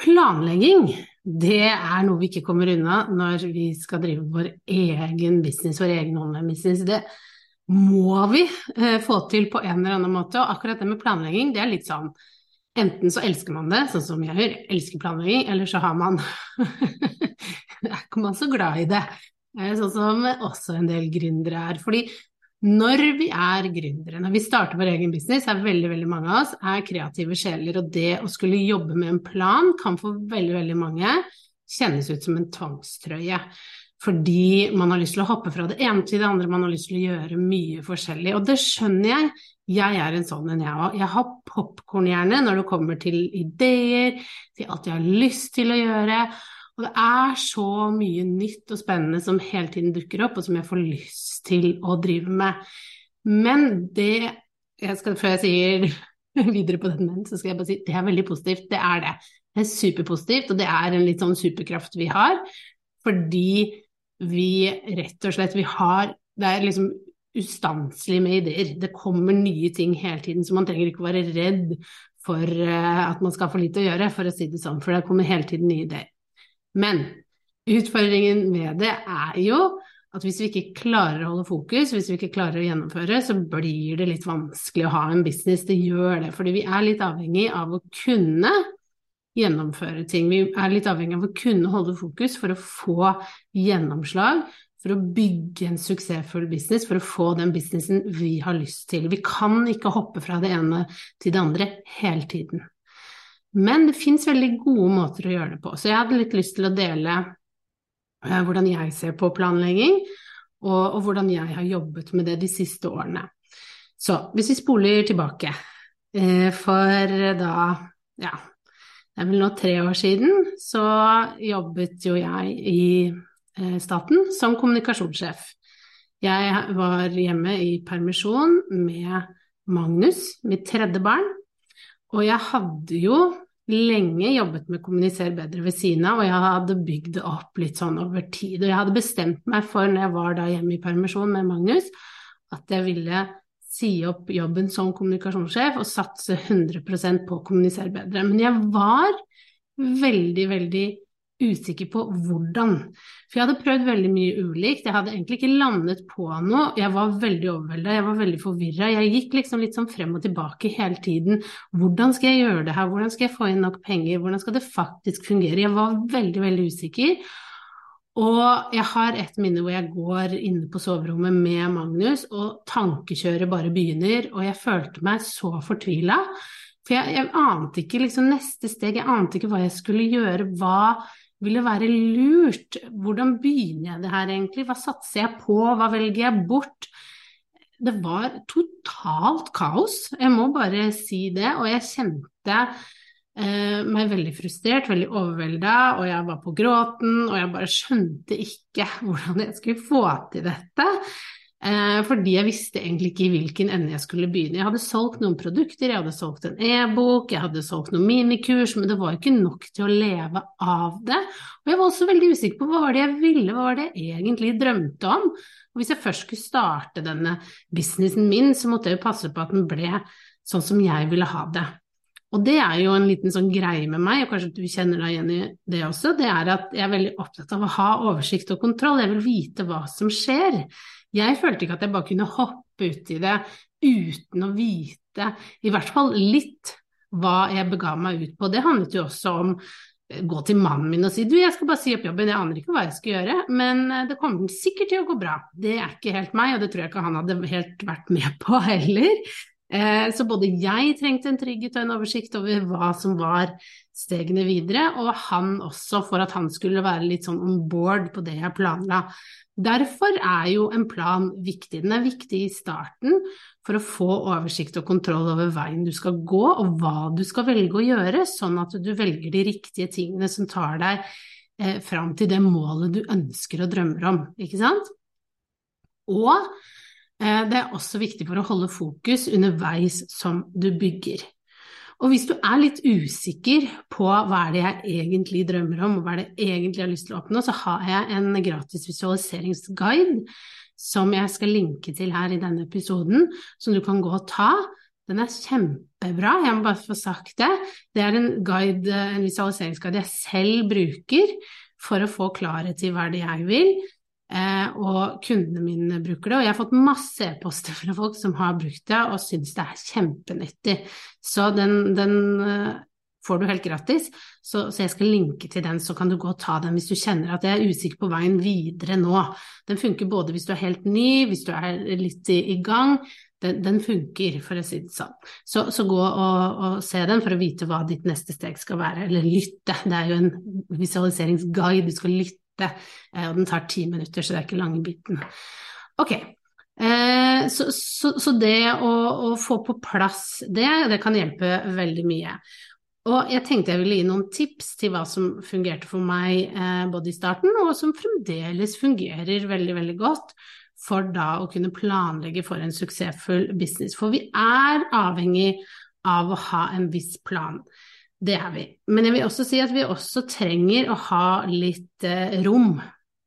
Planlegging, det er noe vi ikke kommer unna når vi skal drive vår egen business, vår egen online-business. Det må vi eh, få til på en eller annen måte. Og akkurat det med planlegging, det er litt sånn Enten så elsker man det, sånn som jeg gjør, elsker planlegging, eller så har man Er ikke man så glad i det. Sånn som også en del gründere er. Fordi når vi er gründere, når vi starter vår egen business, er veldig veldig mange av oss er kreative sjeler. Og det å skulle jobbe med en plan kan for veldig, veldig mange kjennes ut som en tvangstrøye. Fordi man har lyst til å hoppe fra det ene til det andre, man har lyst til å gjøre mye forskjellig. Og det skjønner jeg. Jeg er en sånn en, jeg òg. Jeg har popkornhjerne når det kommer til ideer, til alt jeg har lyst til å gjøre. Og det er så mye nytt og spennende som hele tiden dukker opp, og som jeg får lyst til å drive med. Men det jeg skal, Før jeg sier videre på den, men, så skal jeg bare si det er veldig positivt. Det er det. Det er superpositivt, og det er en litt sånn superkraft vi har. Fordi vi rett og slett vi har Det er liksom ustanselig med ideer. Det kommer nye ting hele tiden, så man trenger ikke være redd for eh, at man skal få lite å gjøre, for å si det sånn. For det kommer hele tiden nye ideer. Men utfordringen med det er jo at hvis vi ikke klarer å holde fokus, hvis vi ikke klarer å gjennomføre, så blir det litt vanskelig å ha en business. Det gjør det, fordi vi er litt avhengig av å kunne gjennomføre ting. Vi er litt avhengig av å kunne holde fokus for å få gjennomslag, for å bygge en suksessfull business, for å få den businessen vi har lyst til. Vi kan ikke hoppe fra det ene til det andre hele tiden. Men det fins veldig gode måter å gjøre det på. Så jeg hadde litt lyst til å dele eh, hvordan jeg ser på planlegging, og, og, hvordan jeg har jobbet med det de siste årene. Så hvis vi spoler tilbake, eh, for da ja, det er vel nå tre år siden, så jobbet jo jeg i eh, staten som kommunikasjonssjef. Jeg var hjemme i permisjon med Magnus, mitt tredje barn, og jeg hadde jo lenge jobbet med Kommuniser bedre ved siden av, og jeg hadde bygd det opp litt sånn over tid. Og jeg hadde bestemt meg for, når jeg var da hjemme i permisjon med Magnus, at jeg ville si opp jobben som kommunikasjonssjef og satse 100% på å kommunisere bedre. Men jeg var veldig, veldig usikker på hvordan. For jeg hadde prøvd veldig mye ulikt, jeg hadde egentlig ikke landet på noe. Jeg var veldig overvelda, jeg var veldig forvirra. Jeg gikk liksom litt sånn frem og tilbake hele tiden. Hvordan skal jeg gjøre det her, hvordan skal jeg få inn nok penger, hvordan skal det faktisk fungere? Jeg var veldig, veldig usikker. Og jeg har et minne hvor jeg går inne på soverommet med Magnus, og tankekjøret bare begynner, og jeg følte meg så fortvila. For jeg, jeg, ante ikke liksom neste steg, jeg ante ikke hva jeg skulle gjøre, hva vil det være lurt? Hvordan begynner jeg det her egentlig? Hva satser jeg på? Hva velger jeg bort? Det var totalt kaos, jeg må bare si det. Og jeg kjente eh, meg veldig frustrert, veldig overvelda, og jeg var på gråten, og jeg bare skjønte ikke hvordan jeg skulle få til dette. Eh, fordi jeg visste egentlig ikke i hvilken ende jeg skulle begynne. Jeg hadde solgt noen produkter, jeg hadde solgt en e-bok, jeg hadde solgt noen minikurs, men det var ikke nok til å leve av det. Og jeg var også veldig usikker på hva var det jeg ville, hva var det jeg egentlig drømte om. Og hvis jeg først skulle starte denne businessen min, så måtte jeg jo passe på at den ble sånn som jeg ville ha det. Og det er jo en liten sånn greie med meg, og kanskje du kjenner deg igjen i det også, det er at jeg er veldig opptatt av å ha oversikt og kontroll. Jeg vil vite hva som skjer. Jeg følte ikke at jeg bare kunne hoppe uti det uten å vite i hvert fall litt hva jeg bega meg ut på. Det handlet jo også om gå til mannen min og si du, jeg skal bare si opp jobben, jeg aner ikke hva jeg skal gjøre, men eh, det kommer sikkert til å gå bra. Det er ikke helt meg, og det tror jeg ikke han hadde helt vært med på heller. Eh, så både jeg trengte en trygghet og en oversikt over hva som var stegene videre, og han også for at han skulle være litt sånn on board på det jeg planla. Derfor er jo en plan viktig. Den er viktig i starten for å få oversikt og kontroll over veien du skal gå, og hva du skal velge å gjøre, sånn at du velger de riktige tingene som tar deg eh, fram til det målet du ønsker og drømmer om, ikke sant? Og det er også viktig for å holde fokus underveis som du bygger. Og hvis du er litt usikker på hva er det jeg egentlig drømmer om, og hva er det jeg egentlig har lyst til å oppnå, så har jeg en gratis visualiseringsguide som jeg skal linke til her i denne episoden, som du kan gå og ta. Den er kjempebra, jeg må bare få sagt det. Det er en, guide, en visualiseringsguide jeg selv bruker for å få klarhet i hva det er jeg vil. Eh, og kundene mine bruker det. Og jeg har fått masse e-poster fra folk som har brukt det og syns det er kjempenyttig. Så den, den eh, får du helt gratis. Så, så, jeg skal linke til den, så kan du gå og ta den hvis du kjenner at jeg er usikker på veien videre nå. Den funker både hvis du er helt ny, hvis du er litt i, i gang. Den, den, funker, for å si det sånn. Så, så gå og, og, se den for å vite hva ditt neste steg skal være, eller lytte. Det er jo en visualiseringsguide, du skal lytte Eh, og den tar ti minutter, så det er ikke lange biten. Ok, eh, så, så, så det å, å, få på plass det, det kan hjelpe veldig mye. Og jeg tenkte jeg ville gi noen tips til hva som fungerte for meg eh, både i starten, og som fremdeles fungerer veldig, veldig godt for da å kunne planlegge for en suksessfull business. For vi er avhengig av å ha en viss plan. Det er vi. Men jeg vil også si at vi også trenger å ha litt eh, rom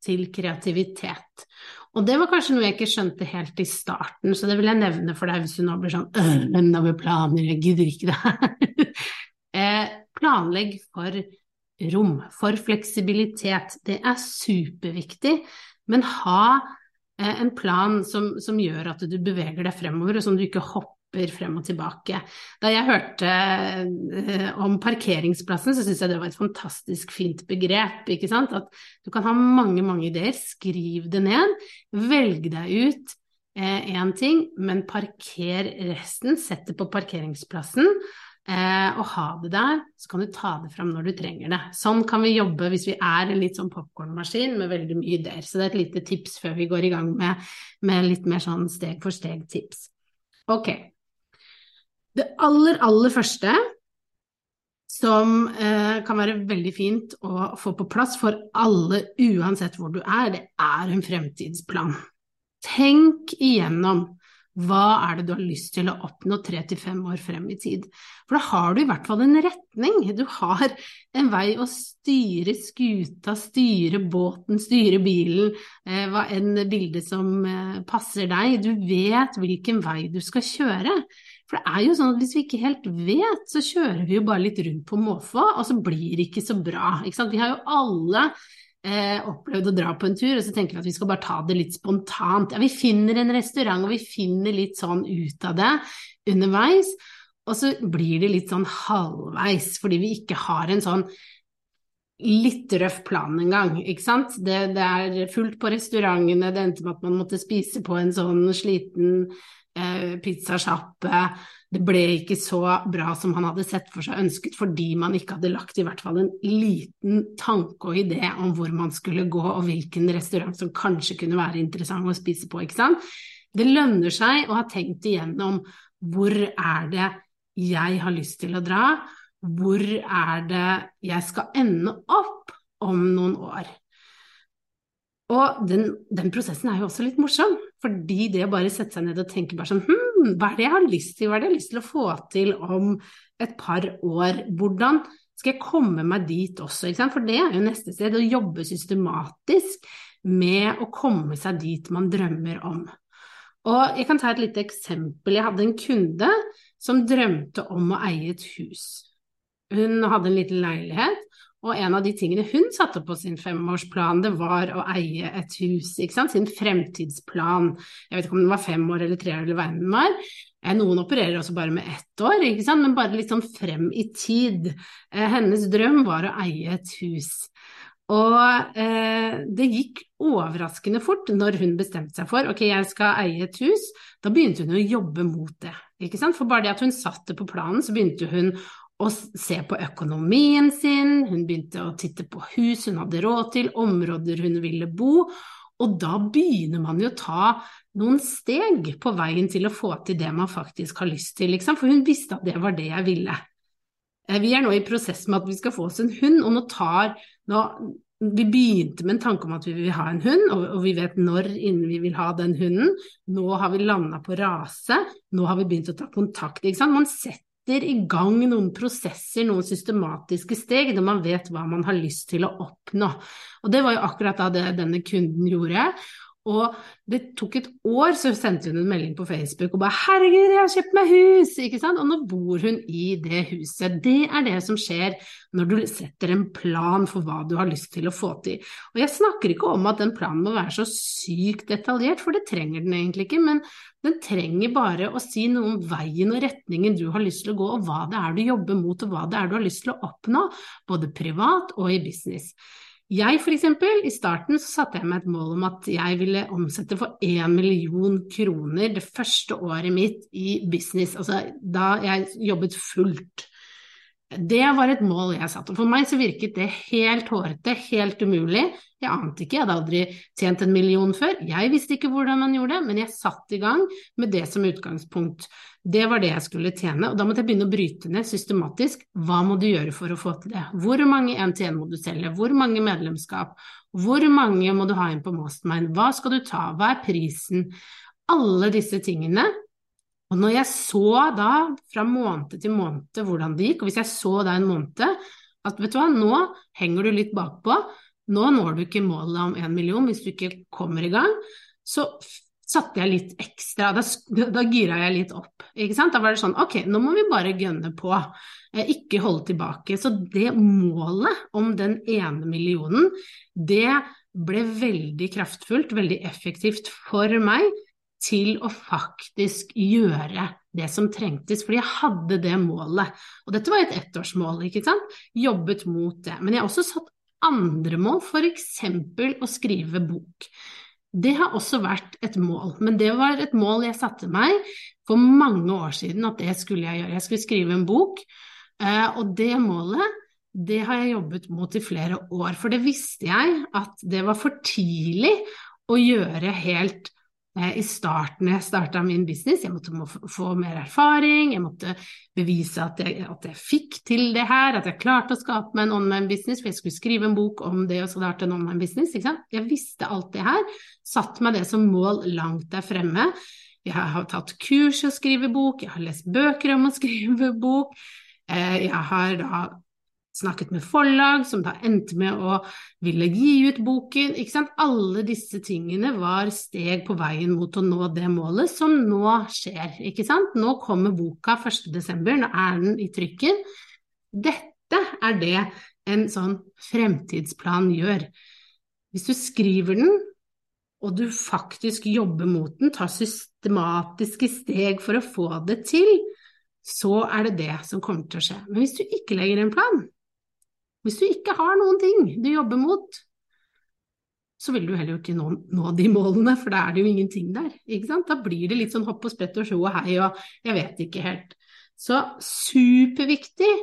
til kreativitet. Og det var kanskje noe jeg ikke skjønte helt i starten, så det vil jeg nevne for deg hvis du nå blir sånn øh, over planer, jeg gidder ikke det her. eh, planlegg for rom, for fleksibilitet. Det er superviktig, men ha eh, en plan som, som, gjør at du beveger deg fremover, og som du ikke hopper frem og tilbake. Da jeg hørte eh, om parkeringsplassen, så syns jeg det var et fantastisk fint begrep. ikke sant? At du kan ha mange, mange ideer, skriv det ned, velg deg ut én eh, ting, men parker resten, sett det på parkeringsplassen. Eh, og ha det der, så kan du ta det fram når du trenger det. Sånn kan vi jobbe hvis vi er en litt sånn popkornmaskin med veldig mye ideer. Så det er et lite tips før vi går i gang med, med litt mer sånn steg for steg-tips. Ok, det aller, aller første som eh, kan være veldig fint å få på plass for alle, uansett hvor du er, det er en fremtidsplan. Tenk igjennom hva er det du har lyst til å oppnå tre til fem år frem i tid? For da har du i hvert fall en retning. Du har en vei å styre skuta, styre båten, styre bilen, eh, hva enn bilde som eh, passer deg. Du vet hvilken vei du skal kjøre. For det er jo sånn at hvis vi ikke helt vet, så kjører vi jo bare litt rundt på måfå, og så blir det ikke så bra. Ikke vi har jo alle eh, opplevd å dra på en tur, og så tenker vi at vi skal bare ta det litt spontant. Ja, vi finner en restaurant, og vi finner litt sånn ut av det underveis. Og så blir det litt sånn halvveis, fordi vi ikke har en sånn litt røff plan en gang, ikke sant. Det, det er fullt på restaurantene, det endte med at man måtte spise på en sånn sliten pizzasjappe. Det ble ikke så bra som han hadde sett for seg ønsket, fordi man ikke hadde lagt i hvert fall en liten tanke og idé om hvor man skulle gå, og hvilken restaurant som kanskje kunne være interessant å spise på. ikke sant? Det lønner seg å ha tenkt igjennom hvor er det jeg har lyst til å dra, hvor er det jeg skal ende opp om noen år. Og den, den, prosessen er jo også litt morsom, fordi det å bare sette seg ned og tenke bare sånn hm, hva er det jeg har lyst til, hva er det jeg har lyst til å få til om et par år, hvordan skal jeg komme meg dit også, for det er jo neste sted, å jobbe systematisk med å komme seg dit man drømmer om. Og jeg kan ta et lite eksempel. Jeg hadde en kunde som drømte om å eie et hus. Hun hadde en liten leilighet, og en av de tingene hun satte på sin femårsplan, det var å eie et hus. ikke sant? Sin fremtidsplan. Jeg vet ikke om den var fem år eller tre år eller hva den var. Eh, noen opererer også bare med ett år, ikke sant? men bare litt sånn frem i tid. Eh, hennes drøm var å eie et hus. Og eh, det gikk overraskende fort når hun bestemte seg for ok, jeg skal eie et hus. Da begynte hun å jobbe mot det. ikke sant? For bare det at hun satte på planen, så begynte hun å se på økonomien sin, hun begynte å titte på hus hun hadde råd til, områder hun ville bo. Og da begynner man jo å ta noen steg på veien til å få til det man faktisk har lyst til, liksom. For hun visste at det var det jeg ville. Eh, vi er nå i prosess med at vi skal få oss en hund, og nå tar nå, Vi begynte med en tanke om at vi vil ha en hund, og, og vi vet når innen vi vil ha den hunden. Nå har vi landa på rase, nå har vi begynt å ta kontakt. Ikke sant? Setter i gang noen prosesser, noen systematiske steg, når man vet hva man har lyst til å oppnå. Og det var jo akkurat da det denne kunden gjorde. Og det tok et år, så sendte hun en melding på Facebook og bare 'Herregud, jeg har kjøpt meg hus!' ikke sant? Og nå bor hun i det huset. Det er det som skjer når du setter en plan for hva du har lyst til å få til. Og jeg snakker ikke om at den planen må være så sykt detaljert, for det trenger den egentlig ikke. Men den trenger bare å si noe om veien og retningen du har lyst til å gå, og hva det er du jobber mot, og hva det er du har lyst til å oppnå, både privat og i business. Jeg eksempel, i starten så satte jeg meg et mål om at jeg ville omsette for 1 million kroner det første året mitt i business, altså da jeg jobbet fullt. Det var et mål jeg satte, for meg så virket det helt hårete, helt umulig. Jeg ante ikke, jeg hadde aldri tjent en million før, jeg visste ikke hvordan man gjorde det, men jeg satte i gang med det som utgangspunkt. Det var det jeg skulle tjene, og da måtte jeg begynne å bryte ned systematisk. Hva må du gjøre for å få til det? Hvor mange NTN må du selge? Hvor mange medlemskap? Hvor mange må du ha inn på Mastermind? Hva skal du ta? Hva er prisen? Alle disse tingene og når jeg så da fra måned til måned hvordan det gikk, og hvis jeg så da en måned at vet du hva, nå henger du litt bakpå, nå når du ikke målet om én million hvis du ikke kommer i gang, så satte jeg litt ekstra, da, da gira jeg litt opp. Ikke sant? Da var det sånn ok, nå må vi bare gønne på, eh, ikke holde tilbake. Så det målet om den ene millionen, det ble veldig kraftfullt, veldig effektivt for meg til å faktisk gjøre det som trengtes, fordi jeg hadde det målet. Og dette var et ettårsmål, ikke sant? Jobbet mot det. Men jeg har også satt andre mål, f.eks. å skrive bok. Det har også vært et mål, men det var et mål jeg satte meg for mange år siden at det skulle jeg gjøre. Jeg skulle skrive en bok, eh, og det målet det har jeg jobbet mot i flere år, for det visste jeg at det var for tidlig å gjøre helt i starten jeg starta min business. Jeg måtte få mer erfaring, jeg måtte bevise at jeg, at jeg, fikk til det her, at jeg klarte å skape meg en online business, for jeg skulle skrive en bok om det å starte en online business. Jeg visste alt det her, satt meg det som mål langt der fremme. Jeg har tatt kurs i å skrive bok, jeg har lest bøker om å skrive bok. Eh, jeg har da snakket med forlag, som da endte med å ville gi ut boken. Ikke sant? Alle disse tingene var steg på veien mot å nå det målet, som nå skjer. Ikke sant? Nå kommer boka 1.12., nå er den i trykken. Dette er det en sånn fremtidsplan gjør. Hvis du skriver den, og du faktisk jobber mot den, tar systematiske steg for å få det til, så er det det som kommer til å skje. Men hvis du ikke legger en plan, hvis du ikke har noen ting du jobber mot, så vil du heller ikke nå, nå, de målene, for da er det jo ingenting der. Da blir det litt sånn hopp og sprett og sjå og hei og jeg vet ikke helt. Så superviktig,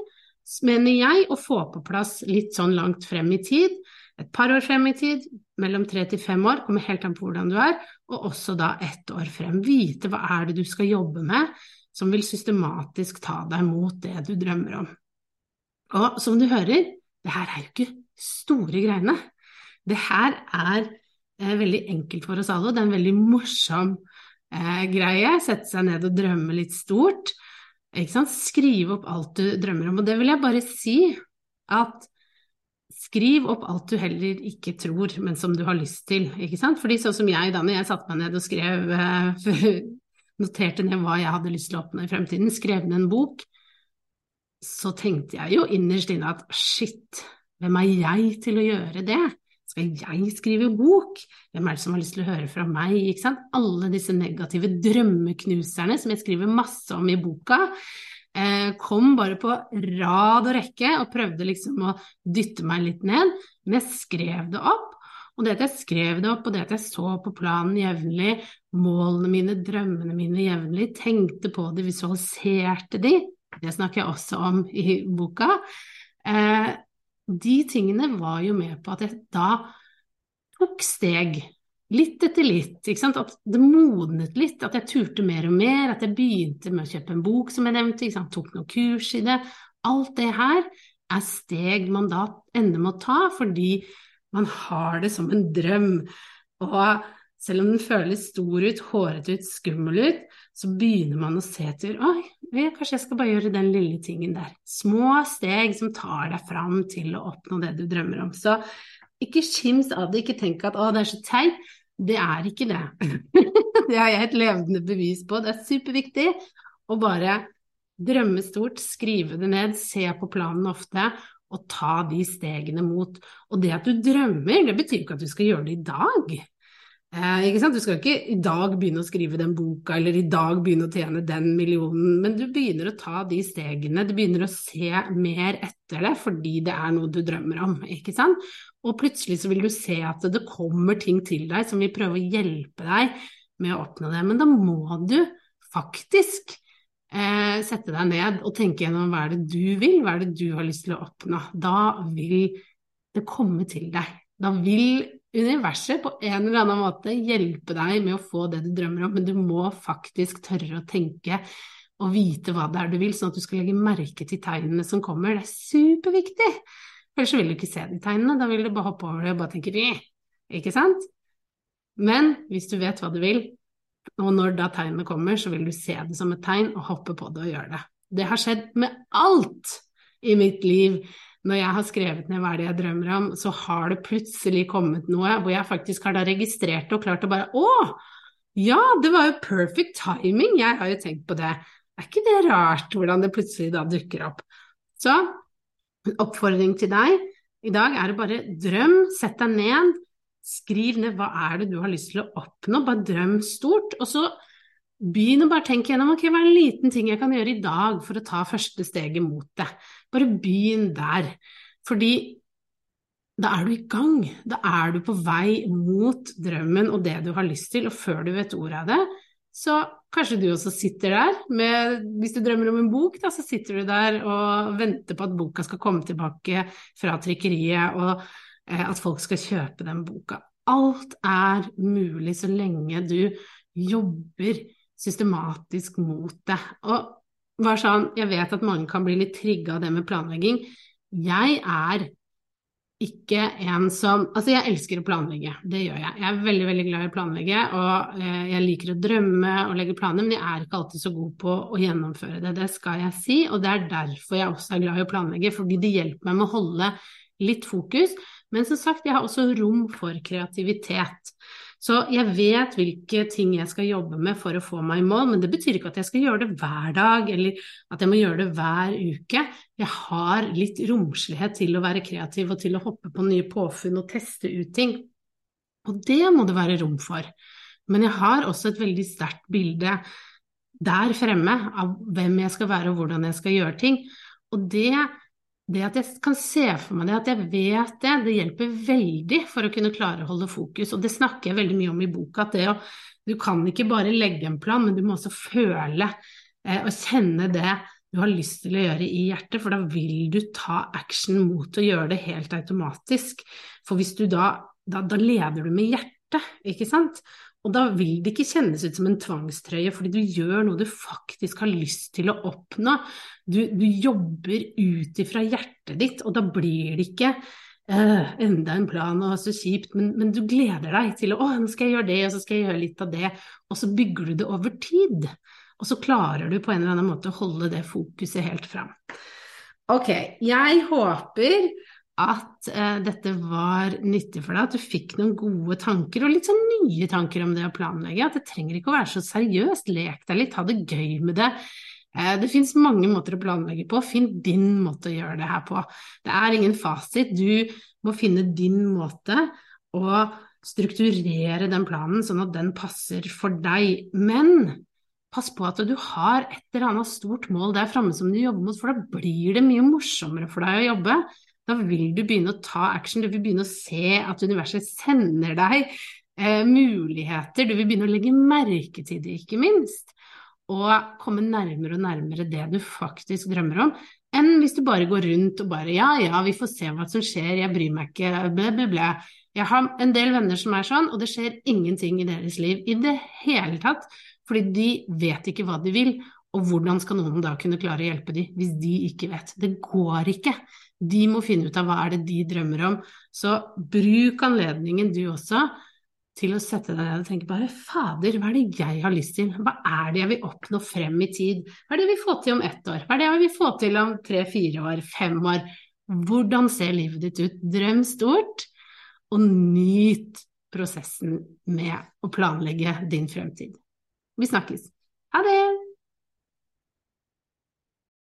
mener jeg, å få på plass litt sånn langt frem i tid. Et par år frem i tid, mellom tre til fem år, kommer helt an på hvordan du er, og også da ett år frem. Vite hva er det du skal jobbe med som vil systematisk ta deg mot det du drømmer om. Og som du hører, det her er jo ikke store greiene. Det her er eh, veldig enkelt for oss alle, og det er en veldig morsom eh, greie. Sette seg ned og drømme litt stort. Skrive opp alt du drømmer om. Og det vil jeg bare si at skriv opp alt du heller ikke tror, men som du har lyst til. Ikke sant? Fordi sånn som jeg, da når jeg satte meg ned og skrev eh, Noterte ned hva jeg hadde lyst til å oppnå i fremtiden, skrev ned en bok, så tenkte jeg jo innerst inne at shit, hvem er jeg til å gjøre det? Skal jeg skrive bok? Hvem er det som har lyst til å høre fra meg? Ikke sant? Alle disse negative drømmeknuserne som jeg skriver masse om i boka, eh, kom bare på rad og rekke og prøvde liksom å dytte meg litt ned, men jeg skrev det opp. Og det at jeg skrev det opp, og det at jeg så på planen jevnlig, målene mine, drømmene mine jevnlig, tenkte på det, visualiserte de, det snakker jeg også om i boka, eh, de tingene var jo med på at jeg da tok steg litt etter litt, at det modnet litt, at jeg turte mer og mer, at jeg begynte med å kjøpe en bok som jeg nevnte, tok noen kurs i det. Alt det her er steg man da ender med å ta fordi man har det som en drøm. Og selv om den føles stor ut, hårete ut, skummel ut, så begynner man å se etter Oi, kanskje jeg skal bare gjøre den lille tingen der. Små steg som tar deg fram til å oppnå det du drømmer om. Så ikke skims av det, ikke tenk at å, det er så teit. Det er ikke det. det har jeg et levende bevis på. Det er superviktig å bare drømme stort, skrive det ned, se på planen ofte og ta de stegene mot. Og det at du drømmer, det betyr ikke at du skal gjøre det i dag. Eh, ikke sant? Du skal ikke i dag begynne å skrive den boka, eller i dag begynne å tjene den millionen, men du begynner å ta de stegene, du begynner å se mer etter det fordi det er noe du drømmer om, ikke sant. Og plutselig så vil du se at det kommer ting til deg som vil prøve å hjelpe deg med å oppnå det. Men da må du faktisk eh, sette deg ned og tenke gjennom hva er det du vil, hva er det du har lyst til å oppnå. Da vil det komme til deg. Da vil universet på en eller annen måte hjelpe deg med å få det du drømmer om, men du må faktisk tørre å tenke og vite hva det er du vil, sånn at du skal legge merke til tegnene som kommer. Det er superviktig! Ellers vil du ikke se de tegnene, da vil du bare hoppe over det og bare tenke ikke sant? Men hvis du vet hva du vil, og når da tegnene kommer, så vil du se det som et tegn og hoppe på det og gjøre det. Det har skjedd med alt i mitt liv. Når jeg har skrevet ned hva det er jeg drømmer om, så har det plutselig kommet noe hvor jeg faktisk har da registrert og klart å bare Å! Ja, det var jo perfect timing, jeg har jo tenkt på det. Er ikke det rart hvordan det plutselig da dukker opp? Så en oppfordring til deg i dag er å bare drøm, sett deg ned, skriv ned hva er det du har lyst til å oppnå, bare drøm stort. Og så begynn å bare tenke gjennom ok, hva er en liten ting jeg kan gjøre i dag for å ta første steget mot det. Bare begynn der. Fordi da er du i gang. Da er du på vei mot drømmen og det du har lyst til, og før du vet ordet av det, så kanskje du også sitter der med Hvis du drømmer om en bok, da, så sitter du der og venter på at boka skal komme tilbake fra trykkeriet, og eh, at folk skal kjøpe den boka. Alt er mulig så lenge du jobber systematisk mot det. Og bare sånn, jeg vet at mange kan bli litt trigga av det med planlegging. Jeg er ikke en som Altså, jeg elsker å planlegge, det gjør jeg. Jeg er veldig, veldig glad i å planlegge, og eh, jeg liker å drømme og legge planer, men jeg er ikke alltid så god på å gjennomføre det. Det skal jeg si, og det er derfor jeg også er glad i å planlegge, fordi det hjelper meg med å holde litt fokus. Men som sagt, jeg har også rom for kreativitet. Så jeg vet hvilke ting jeg skal jobbe med for å få meg i mål, men det betyr ikke at jeg skal gjøre det hver dag, eller at jeg må gjøre det hver uke. Jeg har litt romslighet til å være kreativ og til å hoppe på nye påfunn og teste ut ting. Og det må det være rom for. Men jeg har også et veldig sterkt bilde der fremme av hvem jeg skal være og hvordan jeg skal gjøre ting. Og det det at jeg kan se for meg det, at jeg vet det, det hjelper veldig for å kunne klare å holde fokus. Og det snakker jeg veldig mye om i boka, at det å, du kan ikke bare legge en plan, men du må også føle eh, og kjenne det du har lyst til å gjøre i hjertet, for da vil du ta action mot å gjøre det helt automatisk. For hvis du da, da, da leder du med hjertet, ikke sant? Og da vil det ikke kjennes ut som en tvangstrøye, fordi du gjør noe du faktisk har lyst til å oppnå. Du, du jobber ut ifra hjertet ditt, og da blir det ikke uh, enda en plan og så kjipt, men, men, du gleder deg til å, nå skal jeg gjøre det, og så skal jeg gjøre litt av det, og så bygger du det over tid. Og så klarer du på en eller annen måte å holde det fokuset helt fram. Ok, jeg håper at eh, dette var nyttig for deg, at du fikk noen gode tanker og litt sånn nye tanker om det å planlegge. At det trenger ikke å være så seriøst. Lek deg litt, ha det gøy med det. Eh, det finnes mange måter å planlegge på, finn din måte å gjøre det her på. Det er ingen fasit, du må finne din måte å strukturere den planen sånn at den passer for deg. Men pass på at du har et eller annet stort mål der framme som du jobber mot, for da blir det mye morsommere for deg å jobbe. Da vil du begynne å ta action, du vil begynne å se at universet sender deg eh, muligheter, du vil begynne å legge merke til det, ikke minst. Og komme nærmere og nærmere det du faktisk drømmer om, enn hvis du bare går rundt og bare ja, ja, vi får se hva som skjer, jeg bryr meg ikke, ble, ble, ble. Jeg har en del venner som er sånn, og det skjer ingenting i deres liv i det hele tatt, fordi de vet ikke hva de vil, og hvordan skal noen da kunne klare å hjelpe dem hvis de ikke vet? Det går ikke. De må finne ut av hva er det de drømmer om. Så bruk anledningen du også til å sette deg ned og tenke bare fader, hva er det jeg har lyst til, hva er det jeg vil oppnå frem i tid, hva er det jeg vil få til om ett år, hva er det jeg vil få til om tre-fire år, fem år, hvordan ser livet ditt ut, drøm stort, og nyt prosessen med å planlegge din fremtid. Vi snakkes. Ha det!